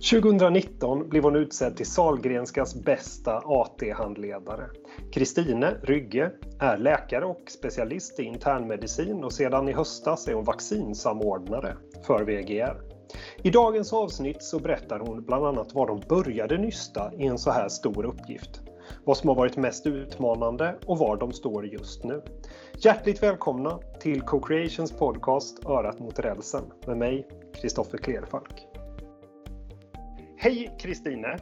2019 blev hon utsedd till Salgrenskas bästa AT-handledare. Kristine Rygge är läkare och specialist i internmedicin och sedan i höstas är hon vaccinsamordnare för VGR. I dagens avsnitt så berättar hon bland annat var de började nysta i en så här stor uppgift. Vad som har varit mest utmanande och var de står just nu. Hjärtligt välkomna till Co-Creations podcast Örat mot rälsen med mig, Kristoffer Klerfalk. Hej Kristine!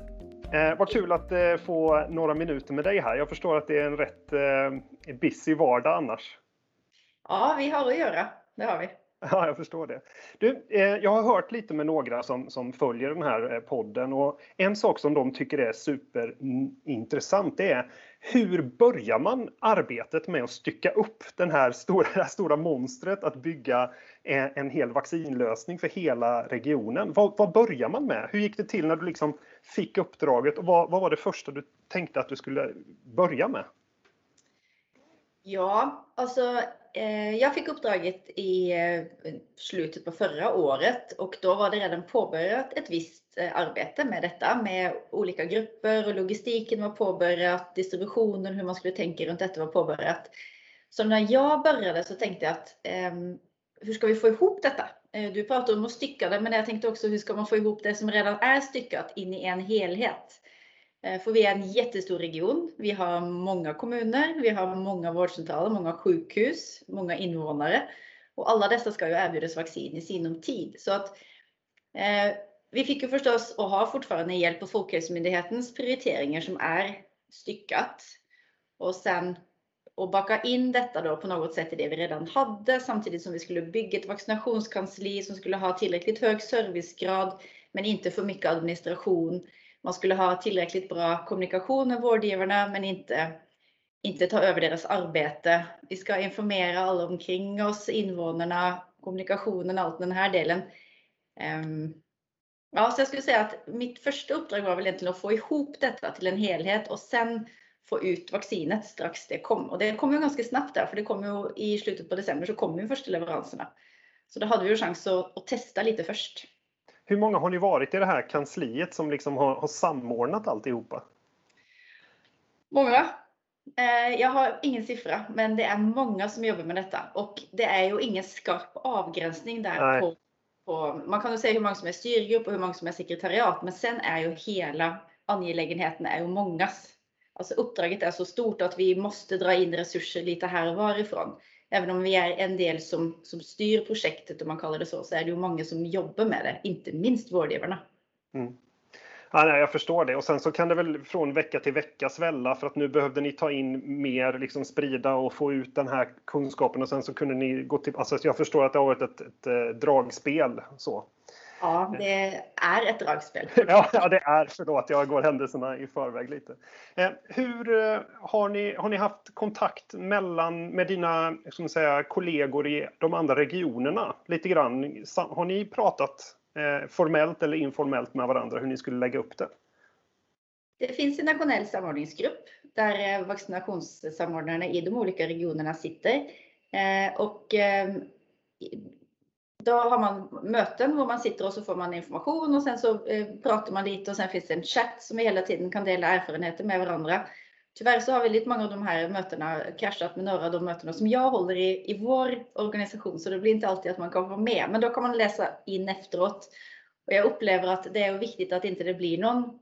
Eh, vad kul att eh, få några minuter med dig här. Jag förstår att det är en rätt eh, busy vardag annars. Ja, vi har att göra. Det har vi. Ja, jag förstår det. Du, eh, jag har hört lite med några som, som följer den här eh, podden och en sak som de tycker är superintressant är hur börjar man arbetet med att stycka upp den här stora, det här stora monstret att bygga en, en hel vaccinlösning för hela regionen? Vad, vad, börjar man med? Hur gick det till när du liksom fick uppdraget och vad, vad var det första du tänkte att du skulle börja med? Ja, alltså Eh, jag fick uppdraget i eh, slutet på förra året och då var det redan påbörjat ett visst eh, arbete med detta med olika grupper och logistiken var påbörjat, distributionen, hur man skulle tänka runt detta var påbörjat. Så när jag började så tänkte jag att ehm, hur ska vi få ihop detta? Du pratar om att stycka det, men jag tänkte också hur ska man få ihop det som redan är styckat in i en helhet? Eh, för vi är en jättestor region. Vi har många kommuner, vi har många vårdcentraler, många sjukhus, många invånare. Och alla dessa ska ju erbjudas vaccin i sinom tid. Så att, eh, vi fick ju förstås och har fortfarande hjälp av Folkhälsomyndighetens prioriteringar som är styckat. Och sen att baka in detta då på något sätt i det vi redan hade samtidigt som vi skulle bygga ett vaccinationskansli som skulle ha tillräckligt hög servicegrad men inte för mycket administration man skulle ha tillräckligt bra kommunikation med vårdgivarna men inte, inte ta över deras arbete. Vi ska informera alla omkring oss, invånarna, kommunikationen, allt den här delen. Um, ja, så jag skulle säga att mitt första uppdrag var väl egentligen att få ihop detta till en helhet och sen få ut vaccinet strax det kom. Och det kom ju ganska snabbt där, för det kom ju i slutet på december så kom ju första leveranserna. Så då hade vi ju chans att, att testa lite först. Hur många har ni varit i det här kansliet som liksom har, har samordnat alltihopa? Många. Eh, jag har ingen siffra, men det är många som jobbar med detta och det är ju ingen skarp avgränsning där på, på, man kan ju säga hur många som är styrgrupp och hur många som är sekretariat, men sen är ju hela angelägenheten är ju mångas. Alltså uppdraget är så stort att vi måste dra in resurser lite här och varifrån även om vi är en del som, som styr projektet om man kallar det så, så är det ju många som jobbar med det, inte minst vårdgivarna. Mm. Ja, nej, jag förstår det. Och sen så kan det väl från vecka till vecka svälla för att nu behövde ni ta in mer, liksom sprida och få ut den här kunskapen och sen så kunde ni gå till... Alltså jag förstår att det har varit ett, ett, ett dragspel så. Ja, det är ett dragspel. ja, det är. Förlåt, jag går händelserna i förväg lite. Eh, hur eh, har ni, har ni haft kontakt mellan, med dina som säga, kollegor i de andra regionerna? Lite grann. Har ni pratat eh, formellt eller informellt med varandra hur ni skulle lägga upp det? Det finns en nationell samordningsgrupp där vaccinationssamordnarna i de olika regionerna sitter. Och då har man möten hvor man sitter och så får man information och sen så eh, pratar man lite och sen finns det en chatt som vi hela tiden kan dela erfarenheter med varandra. Tyvärr så har väldigt många av de här mötena kraschat med några av de mötena som jag håller i, i vår organisation så det blir inte alltid att man kan vara med. Men då kan man läsa in efteråt. Och jag upplever att det är viktigt att inte det blir någon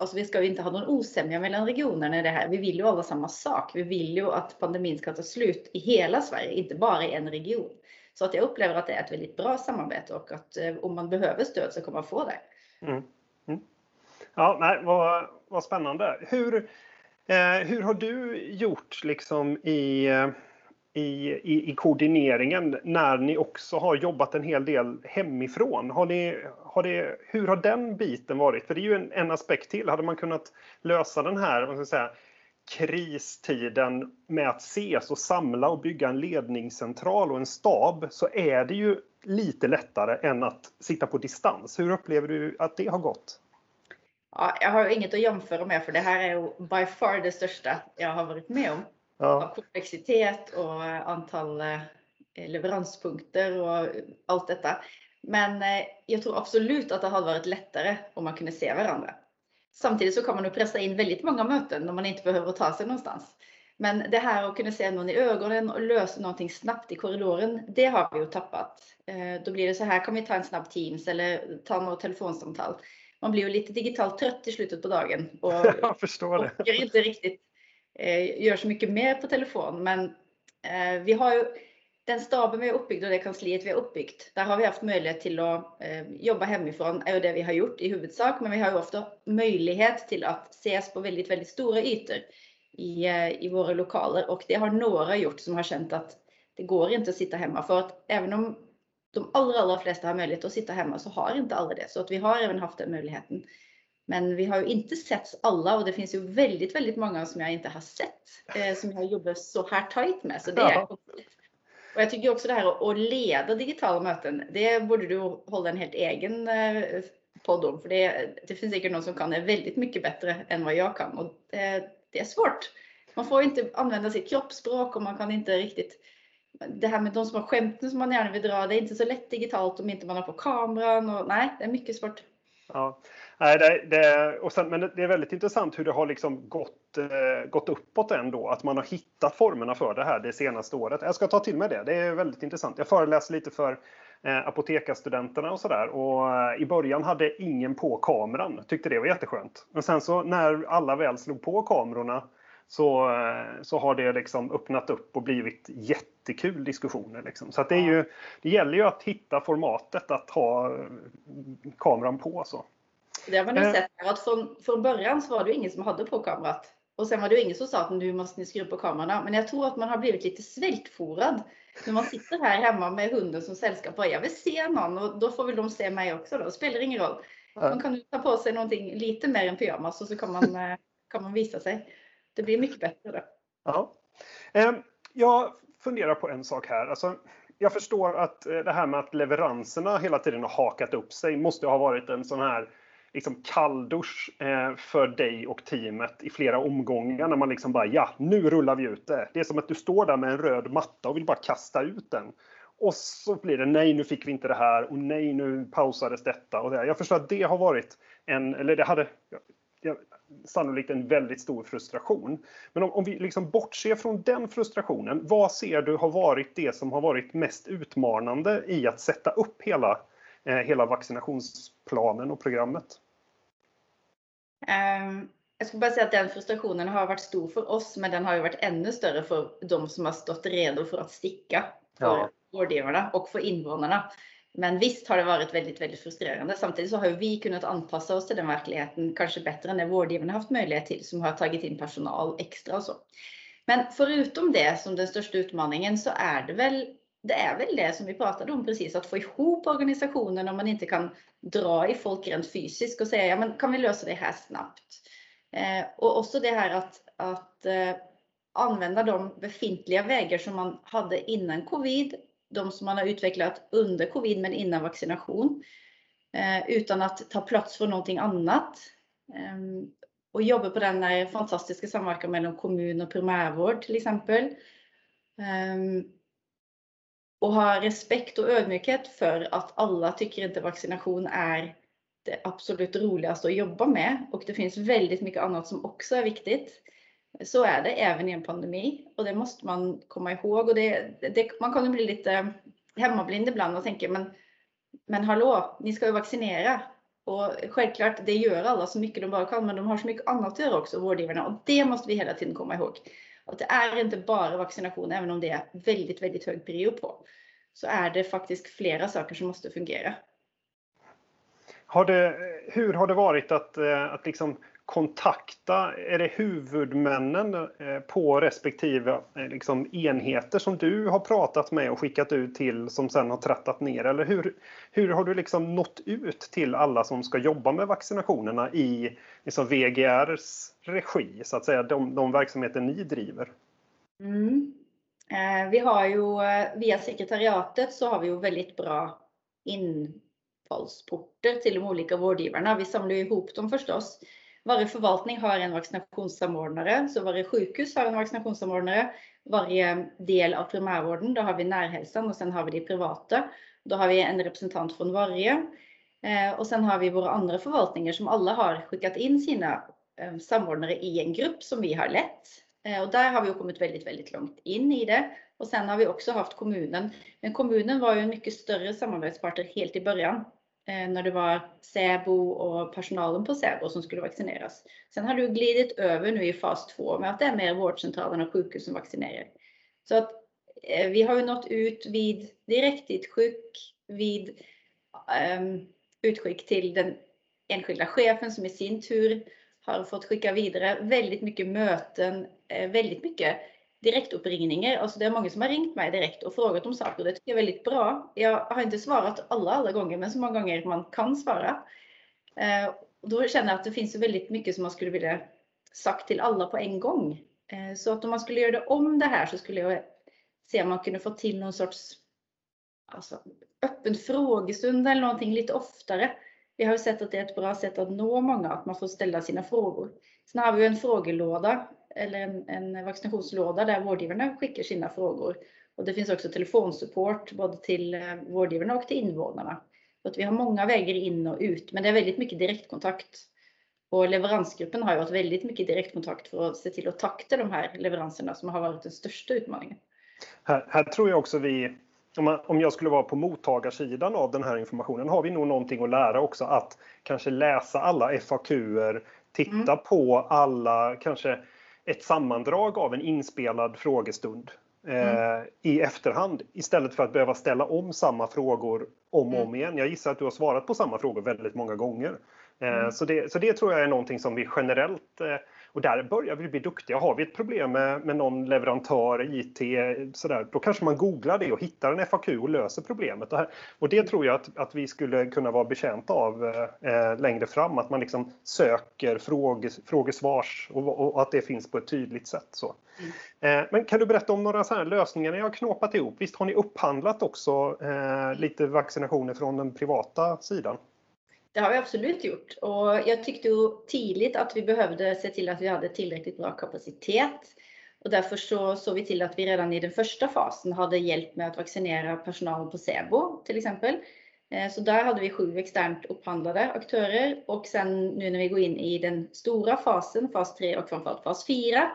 Alltså vi ska ju inte ha någon osämja mellan regionerna i det här. Vi vill ju alla samma sak. Vi vill ju att pandemin ska ta slut i hela Sverige, inte bara i en region. Så att jag upplever att det är ett väldigt bra samarbete och att eh, om man behöver stöd så kommer man få det. Mm. Mm. Ja, nej, vad, vad spännande. Hur, eh, hur har du gjort liksom i, eh, i, i, i, koordineringen när ni också har jobbat en hel del hemifrån? Har ni, har det, hur har den biten varit? För det är ju en, en aspekt till. Hade man kunnat lösa den här vad ska jag säga, kristiden med att ses och samla och bygga en ledningscentral och en stab så är det ju lite lättare än att sitta på distans. Hur upplever du att det har gått? Ja, jag har inget att jämföra med för det här är by far det största jag har varit med om. Ja. Komplexitet och antal eh, leveranspunkter och allt detta. Men eh, jag tror absolut att det hade varit lättare om man kunde se varandra. Samtidigt så kan man ju pressa in väldigt många möten när man inte behöver ta sig någonstans. Men det här att kunna se någon i ögonen och lösa någonting snabbt i korridoren, det har vi ju tappat. Eh, då blir det så här, kan vi ta en snabb Teams eller ta något telefonsamtal? Man blir ju lite digitalt trött i slutet på dagen och jag förstår det. orkar inte riktigt eh, göra så mycket mer på telefon. Men eh, vi har ju den staben vi har uppbyggt och det kansliet vi har uppbyggt, där har vi haft möjlighet till att jobba hemifrån, är ju det vi har gjort i huvudsak, men vi har ju ofta möjlighet till att ses på väldigt, väldigt stora ytor i, eh, i våra lokaler och det har några gjort som har känt att det går inte att sitta hemma för att även om de allra, allra flesta har möjlighet att sitta hemma så har inte alla det. Så att vi har även haft den möjligheten. Men vi har ju inte sett alla och det finns ju väldigt, väldigt många som jag inte har sett eh, som jag jobbar så här tajt med. Så det är och jag tycker också det här att leda digitala möten, det borde du hålla en helt egen eh, podd om. För det, det finns säkert någon som kan det väldigt mycket bättre än vad jag kan. Och det, det är svårt. Man får inte använda sitt kroppsspråk och man kan inte riktigt det här med de små skämten som man gärna vill dra, det är inte så lätt digitalt om inte man har på kameran. Och, nej, det är mycket svårt. Ja, nej, det, det, och sen, men det är väldigt intressant hur det har liksom gått, eh, gått uppåt ändå. Att man har hittat formerna för det här det senaste året. Jag ska ta till mig det. Det är väldigt intressant. Jag föreläser lite för eh, apotekarstudenterna och sådär. Och eh, i början hade ingen på kameran. Tyckte det var jätteskönt. Men sen så när alla väl slog på kamerorna så, eh, så har det liksom öppnat upp och blivit jättekul diskussioner. Liksom. Så att det, är ju, det gäller ju att hitta formatet att ha eh, kameran på. Så. Det har man ju eh. sett att från, från början så var det ingen som hade på kamerat. Och sen var det ingen som sa att nu måste ni skruva på kamerorna. Men jag tror att man har blivit lite svältforad. När man sitter här hemma med hunden som sällskap och jag vill se någon och då får väl de se mig också då. Det spelar ingen roll. Man kan ta på sig någonting lite mer än pyjamas och så kan man, kan man visa sig det blir mycket bättre då. Ja. Ehm, jag funderar på en sak här. Alltså, jag förstår att eh, det här med att leveranserna hela tiden har hakat upp sig måste ha varit en sån här liksom kalldusch eh, för dig och teamet i flera omgångar när man liksom bara ja, nu rullar vi ut det. Det är som att du står där med en röd matta och vill bara kasta ut den. Och så blir det nej, nu fick vi inte det här och nej, nu pausades detta och det. Jag förstår att det har varit en, eller det hade, sannolikt en väldigt stor frustration. Men om, om vi liksom bortser från den frustrationen, vad ser du har varit det som har varit mest utmanande i att sätta upp hela, eh, hela vaccinationsplanen och programmet? Um, jag skulle bara säga att den frustrationen har varit stor för oss, men den har ju varit ännu större för de som har stått redo för att sticka. För ja. vårdgivarna och för invånarna. Men visst har det varit väldigt, väldigt frustrerande. Samtidigt så har vi kunnat anpassa oss till den verkligheten kanske bättre än det vårdgivarna haft möjlighet till som har tagit in personal extra och så. Men förutom det som den största utmaningen så är det väl det är väl det som vi pratade om precis, att få ihop organisationen om man inte kan dra i folk rent fysiskt och säga, ja men kan vi lösa det här snabbt? Eh, och också det här att, att eh, använda de befintliga vägar som man hade innan covid de som man har utvecklat under covid men innan vaccination. Eh, utan att ta plats för någonting annat. Ehm, och jobba på den här fantastiska samverkan mellan kommun och primärvård till exempel. Ehm, och ha respekt och ödmjukhet för att alla tycker inte vaccination är det absolut roligaste att jobba med. Och det finns väldigt mycket annat som också är viktigt. Så är det även i en pandemi och det måste man komma ihåg. Och det, det, man kan ju bli lite hemmablind ibland och tänka men, men hallå, ni ska ju vaccinera. Och självklart, det gör alla så mycket de bara kan, men de har så mycket annat att göra också, vårdgivarna. Och det måste vi hela tiden komma ihåg. Att det är inte bara vaccination, även om det är väldigt, väldigt hög prio på. Så är det faktiskt flera saker som måste fungera. Har det, hur har det varit att, eh, att liksom kontakta, är det huvudmännen eh, på respektive eh, liksom, enheter som du har pratat med och skickat ut till som sen har trattat ner? Eller hur, hur har du liksom nått ut till alla som ska jobba med vaccinationerna i liksom VGRs regi, så att säga, de, de verksamheter ni driver? Mm. Eh, vi har ju eh, via sekretariatet så har vi ju väldigt bra infallsporter till de olika vårdgivarna. Vi samlar ihop dem förstås varje förvaltning har en vaccinationssamordnare, så varje sjukhus har en vaccinationssamordnare. Varje del av primärvården, då har vi närhälsan och sen har vi de privata. Då har vi en representant från varje. Eh, och sen har vi våra andra förvaltningar som alla har skickat in sina eh, samordnare i en grupp som vi har lett. Eh, och där har vi kommit väldigt, väldigt långt in i det. Och sen har vi också haft kommunen. Men kommunen var ju en mycket större samarbetspartner helt i början. Eh, när det var Säbo och personalen på Säbo som skulle vaccineras. Sen har det glidit över nu i fas 2 med att det är mer vårdcentralen och sjukhus som vaccinerar. Så att eh, vi har ju nått ut vid direktutskick, vid ehm, utskick till den enskilda chefen som i sin tur har fått skicka vidare väldigt mycket möten, eh, väldigt mycket direktuppringningar. Alltså det är många som har ringt mig direkt och frågat om saker. Det tycker jag är väldigt bra. Jag har inte svarat alla, alla gånger, men så många gånger man kan svara. Eh, då känner jag att det finns väldigt mycket som man skulle vilja sagt till alla på en gång. Eh, så att om man skulle göra det om det här så skulle jag se om man kunde få till någon sorts, alltså öppen frågestund eller någonting lite oftare. Vi har ju sett att det är ett bra sätt att nå många, att man får ställa sina frågor. Sen har vi ju en frågelåda eller en, en vaccinationslåda där vårdgivarna skickar sina frågor. Och det finns också telefonsupport både till vårdgivarna och till invånarna. Så att vi har många vägar in och ut, men det är väldigt mycket direktkontakt. Och leveransgruppen har ju haft väldigt mycket direktkontakt för att se till att takta de här leveranserna som har varit den största utmaningen. Här, här tror jag också vi, om, man, om jag skulle vara på mottagarsidan av den här informationen, har vi nog någonting att lära också att kanske läsa alla FAQer, titta mm. på alla, kanske ett sammandrag av en inspelad frågestund mm. eh, i efterhand istället för att behöva ställa om samma frågor om och om mm. igen. Jag gissar att du har svarat på samma frågor väldigt många gånger. Eh, mm. så, det, så det tror jag är någonting som vi generellt eh, och där börjar vi bli duktiga. Har vi ett problem med, med någon leverantör, IT, sådär, då kanske man googlar det och hittar en FAQ och löser problemet. Och, här, och det tror jag att, att vi skulle kunna vara betjänta av eh, längre fram. Att man liksom söker fråge, frågesvars och, och, att det finns på ett tydligt sätt. Så. Mm. Eh, men kan du berätta om några så här lösningar ni har knåpat ihop? Visst har ni upphandlat också eh, lite vaccinationer från den privata sidan? Det har vi absolut gjort och jag tyckte ju tidigt att vi behövde se till att vi hade tillräckligt bra kapacitet. Och därför så såg vi till att vi redan i den första fasen hade hjälp med att vaccinera personal på Sebo till exempel. Eh, så där hade vi sju externt upphandlade aktörer och sen nu när vi går in i den stora fasen, fas 3 och framförallt fas 4,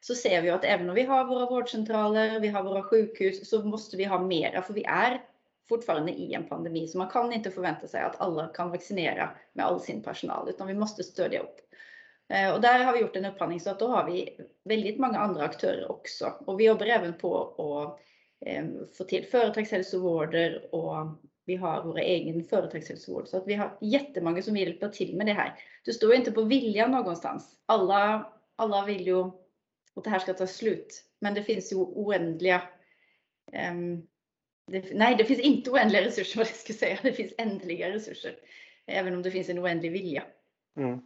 så ser vi att även om vi har våra vårdcentraler, vi har våra sjukhus, så måste vi ha mera för vi är fortfarande i en pandemi. Så man kan inte förvänta sig att alla kan vaccinera med all sin personal, utan vi måste stödja upp. Eh, och där har vi gjort en upphandling så att då har vi väldigt många andra aktörer också. Och vi jobbar även på att eh, få till företagshälsovårder och vi har vår egen företagshälsovård. Så att vi har jättemånga som vill hjälpa till med det här. Du står inte på viljan någonstans. Alla, alla vill ju att det här ska ta slut. Men det finns ju oändliga ehm, det, nej, det finns inte oändliga resurser vad jag ska säga. Det finns ändliga resurser. Även om det finns en oändlig vilja. Mm.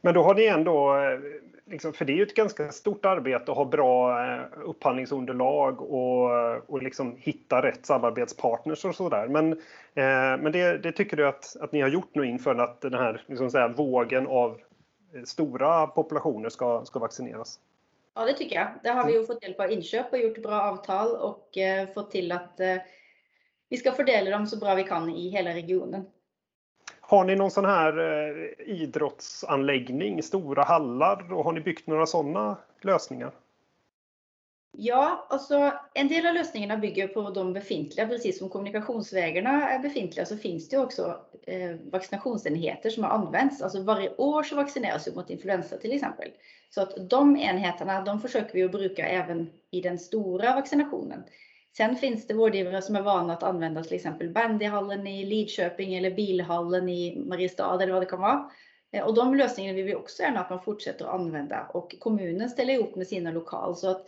Men då har ni ändå, eh, liksom, för det är ju ett ganska stort arbete att ha bra eh, upphandlingsunderlag och, och liksom hitta rätt samarbetspartners och sådär. Men, eh, men det, det, tycker du att, att ni har gjort nu inför att den här liksom säga, vågen av eh, stora populationer ska, ska vaccineras? Ja, det tycker jag. Där har vi ju fått hjälp av inköp och gjort bra avtal och eh, fått till att eh, vi ska fördela dem så bra vi kan i hela regionen. Har ni någon sån här eh, idrottsanläggning, stora hallar och har ni byggt några sådana lösningar? Ja, alltså en del av lösningarna bygger på de befintliga, precis som kommunikationsvägarna är befintliga så finns det också eh, vaccinationsenheter som har använts. Alltså varje år så vaccineras vi mot influensa till exempel. Så att de enheterna, de försöker vi att bruka även i den stora vaccinationen. Sen finns det vårdgivare som är vana att använda till exempel bandyhallen i Lidköping eller bilhallen i Mariestad eller vad det kan vara. Eh, och de lösningarna vill vi också gärna att man fortsätter att använda och kommunen ställer ihop med sina lokal. Så att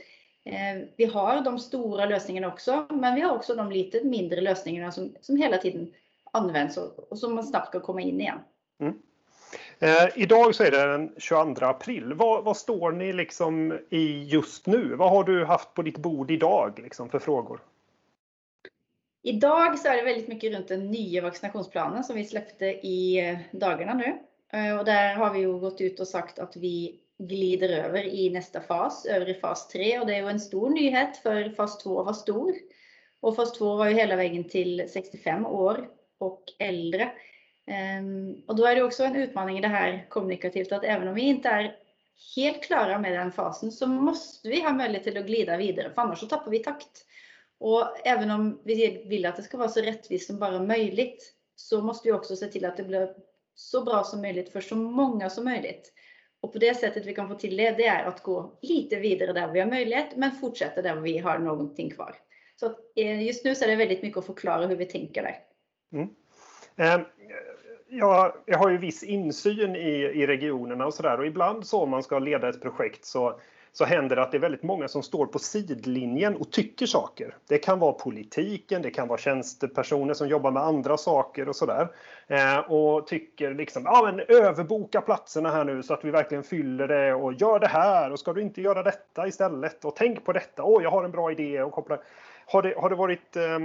vi har de stora lösningarna också, men vi har också de lite mindre lösningarna som, som hela tiden används och, och som man snabbt ska komma in igen. Mm. Eh, idag så är det den 22 april. Vad, vad, står ni liksom i just nu? Vad har du haft på ditt bord idag liksom, för frågor? Idag så är det väldigt mycket runt den nya vaccinationsplanen som vi släppte i eh, dagarna nu. Eh, och där har vi ju gått ut och sagt att vi glider över i nästa fas, över i fas 3 och det är ju en stor nyhet för fas 2 var stor. Och fas 2 var ju hela vägen till 65 år och äldre. Ehm, och då är det också en utmaning i det här kommunikativt att även om vi inte är helt klara med den fasen så måste vi ha möjlighet till att glida vidare för annars så tappar vi takt. Och även om vi vill att det ska vara så rättvist som bara möjligt så måste vi också se till att det blir så bra som möjligt för så många som möjligt. Och på det sättet vi kan få till det, det är att gå lite vidare där vi har möjlighet men fortsätta där vi har någonting kvar. Så eh, just nu så är det väldigt mycket att förklara hur vi tänker där. Mm. Eh, jag, jag, har ju viss insyn i, i regionerna och sådär och ibland så om man ska leda ett projekt så så händer det att det är väldigt många som står på sidlinjen och tycker saker. Det kan vara politiken, det kan vara tjänstepersoner som jobbar med andra saker och sådär. Eh, och tycker liksom, ja men överboka platserna här nu så att vi verkligen fyller det och gör det här och ska du inte göra detta istället och tänk på detta, åh jag har en bra idé och koppla. Har det, har det varit Eh,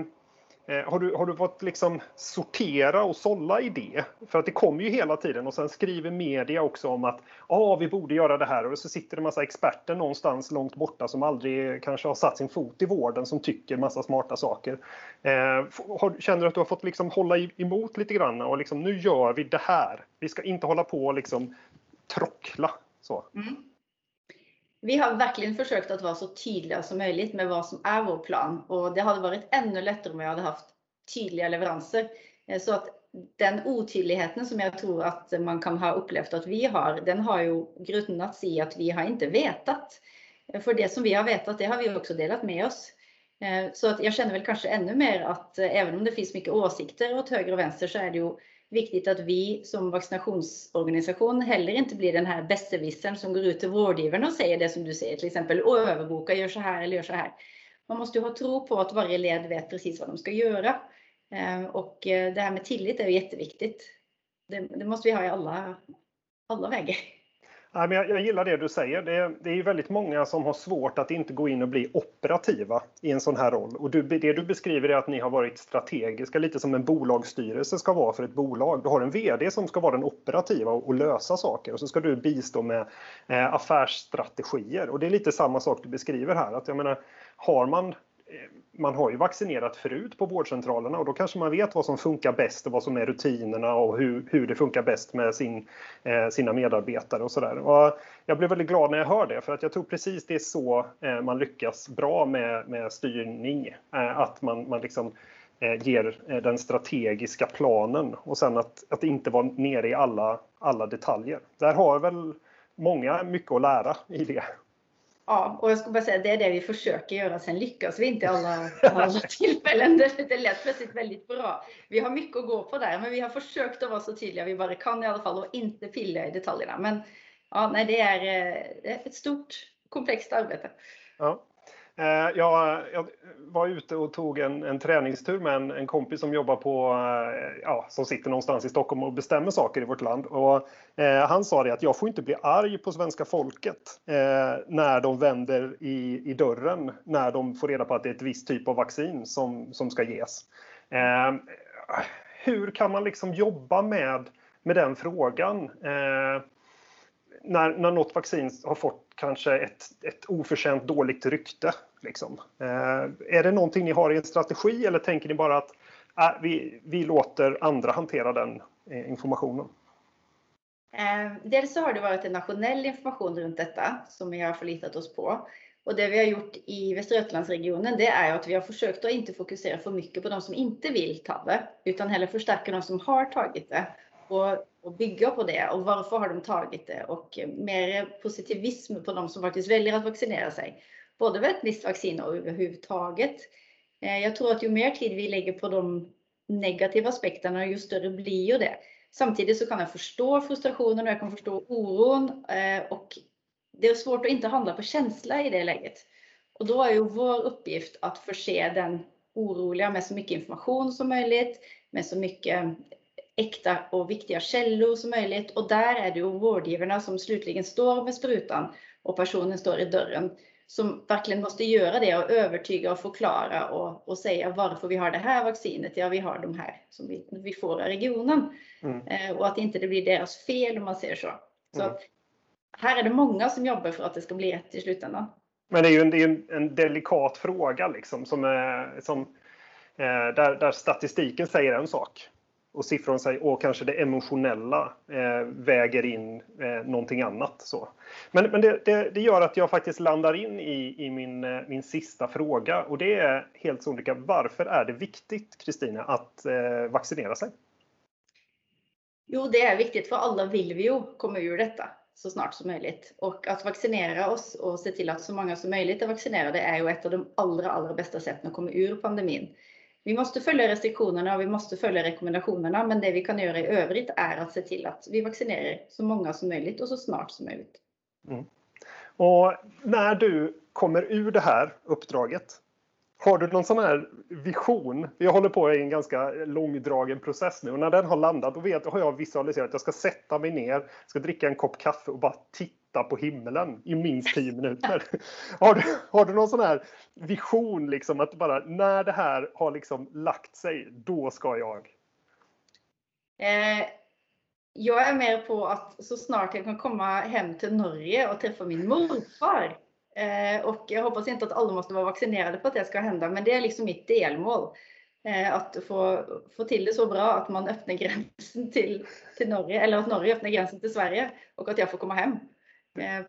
Eh, har du, har du fått liksom sortera och sålla i det? För att det kommer ju hela tiden och sen skriver media också om att ah, vi borde göra det här och så sitter det massa experter någonstans långt borta som aldrig kanske har satt sin fot i vården som tycker massa smarta saker. Eh, har, känner du att du har fått liksom hålla emot lite grann och liksom nu gör vi det här. Vi ska inte hålla på och liksom trockla så. Mm. Vi har verkligen försökt att vara så tydliga som möjligt med vad som är vår plan och det hade varit ännu lättare om vi hade haft tydliga leveranser. Eh, så att den otydligheten som jag tror att man kan ha upplevt att vi har, den har ju grundats i att vi har inte vetat. Eh, för det som vi har vetat, det har vi också delat med oss. Eh, så att jag känner väl kanske ännu mer att även om det finns mycket åsikter åt höger och vänster så är det ju viktigt att vi som vaccinationsorganisation heller inte blir den här besserwissern som går ut till vårdgivarna och säger det som du säger, till exempel överboka, gör så här eller gör så här. Man måste ju ha tro på att varje led vet precis vad de ska göra. Eh, och eh, det här med tillit är ju jätteviktigt. Det, det måste vi ha i alla, alla vägar. Men jag, gillar det du säger. Det, är väldigt många som har svårt att inte gå in och bli operativa i en sån här roll. Och det du beskriver är att ni har varit strategiska, lite som en bolagsstyrelse ska vara för ett bolag. Du har en VD som ska vara den operativa och, lösa saker och så ska du bistå med eh, affärsstrategier. Och det är lite samma sak du beskriver här. Att jag menar, har man eh, man har ju vaccinerat förut på vårdcentralerna och då kanske man vet vad som funkar bäst och vad som är rutinerna och hur, hur det funkar bäst med sin, eh, sina medarbetare och sådär. Eh, jag blev väldigt glad när jag hörde det för att jag tror precis det är så eh, man lyckas bra med, med styrning. Eh, att man, man liksom eh, ger eh, den strategiska planen och sen att, att inte vara nere i alla, alla detaljer. Där har väl många mycket att lära i det. Ja, och jag skulle bara säga det är det vi försöker göra. Sen lyckas vi inte alla, alla tillfällen. Det, lät plötsligt väldigt bra. Vi har mycket att gå på där, men vi har försökt att vara så tydliga vi bara kan i alla fall och inte pilla i detaljerna. Men ja, nej, det är, eh, det är ett stort komplext arbete. Ja. Eh, jag, jag, var ute och tog en, en träningstur med en, en, kompis som jobbar på, eh, ja, som sitter någonstans i Stockholm och bestämmer saker i vårt land. Och, eh, han sa det att jag får inte bli arg på svenska folket eh, när de vänder i, i dörren när de får reda på att det är ett visst typ av vaccin som, som ska ges. Eh, hur kan man liksom jobba med, med den frågan? Eh, när, när något vaccin har fått kanske ett, ett oförtjänt dåligt rykte. Liksom. Eh, är det någonting ni har i en strategi eller tänker ni bara att äh, vi, vi låter andra hantera den eh, informationen? Eh, dels så har det varit en nationell information runt detta som vi har förlitat oss på. Och det vi har gjort i Västra Götalandsregionen det är att vi har försökt att inte fokusera för mycket på de som inte vill ta det utan heller förstärka de som har tagit det och, och bygga på det och varför har de tagit det och eh, mer positivism på de som faktiskt väljer att vaccinera sig. Både med ett visst vaccin och överhuvudtaget. Eh, jag tror att ju mer tid vi lägger på de negativa aspekterna, ju större blir ju det. Samtidigt så kan jag förstå frustrationen och jag kan förstå oron eh, och det är svårt att inte handla på känsla i det läget. Och då är ju vår uppgift att förse den oroliga med så mycket information som möjligt, med så mycket äkta och viktiga källor som möjligt. Och där är det ju vårdgivarna som slutligen står med sprutan och personen står i dörren som verkligen måste göra det och övertyga och förklara och, och säga varför vi har det här vaccinet. Ja, vi har de här som vi, vi får i regionen. Mm. Eh, och att inte det blir deras fel om man säger så. Så mm. här är det många som jobbar för att det ska bli rätt i slutändan. Men det är ju en, det är en, en delikat fråga liksom som, är, som där, där statistiken säger en sak och siffrorna säger och kanske det emotionella eh, väger in eh, någonting annat. Så. Men, men det, det, det, gör att jag faktiskt landar in i, i min, eh, min sista fråga och det är helt sonika varför är det viktigt Kristina att eh, vaccinera sig? Jo, det är viktigt för alla vill vi ju komma ur detta så snart som möjligt. Och att vaccinera oss och se till att så många som möjligt är vaccinerade är ju ett av de allra, allra bästa sätten att komma ur pandemin. Vi måste följa restriktionerna och vi måste följa rekommendationerna, men det vi kan göra i övrigt är att se till att vi vaccinerar så många som möjligt och så snart som möjligt. Mm. Och när du kommer ur det här uppdraget, har du någon sån här vision? Jag håller på i en ganska långdragen process nu och när den har landat då vet, har jag visualiserat att jag ska sätta mig ner, ska dricka en kopp kaffe och bara titta på himlen i minst 10 minuter. har, du, har du någon sån här vision liksom att bara när det här har liksom lagt sig, då ska jag? Eh, jag är mer på att så snart jag kan komma hem till Norge och träffa min morfar Eh, och jag hoppas inte att alla måste vara vaccinerade för att det ska hända, men det är liksom mitt delmål. Eh, att få, få till det så bra att man öppnar gränsen till, till Norge, eller att Norge öppnar gränsen till Sverige och att jag får komma hem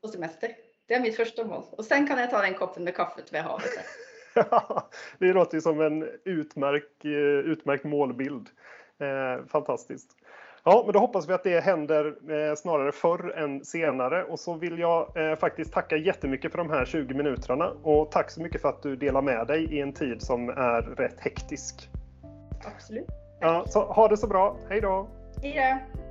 på semester. Det är mitt första mål. Och sen kan jag ta den koppen med kaffet vid havet. det låter ju som en utmärkt, utmärkt målbild. fantastiskt. Ja, men då hoppas vi att det händer eh, snarare förr än senare. Och så vill jag eh, faktiskt tacka jättemycket för de här 20 minuterna. Och tack så mycket för att du delar med dig i en tid som är rätt hektisk. Absolut. Ja, så ha det så bra. Hej då! Hej då!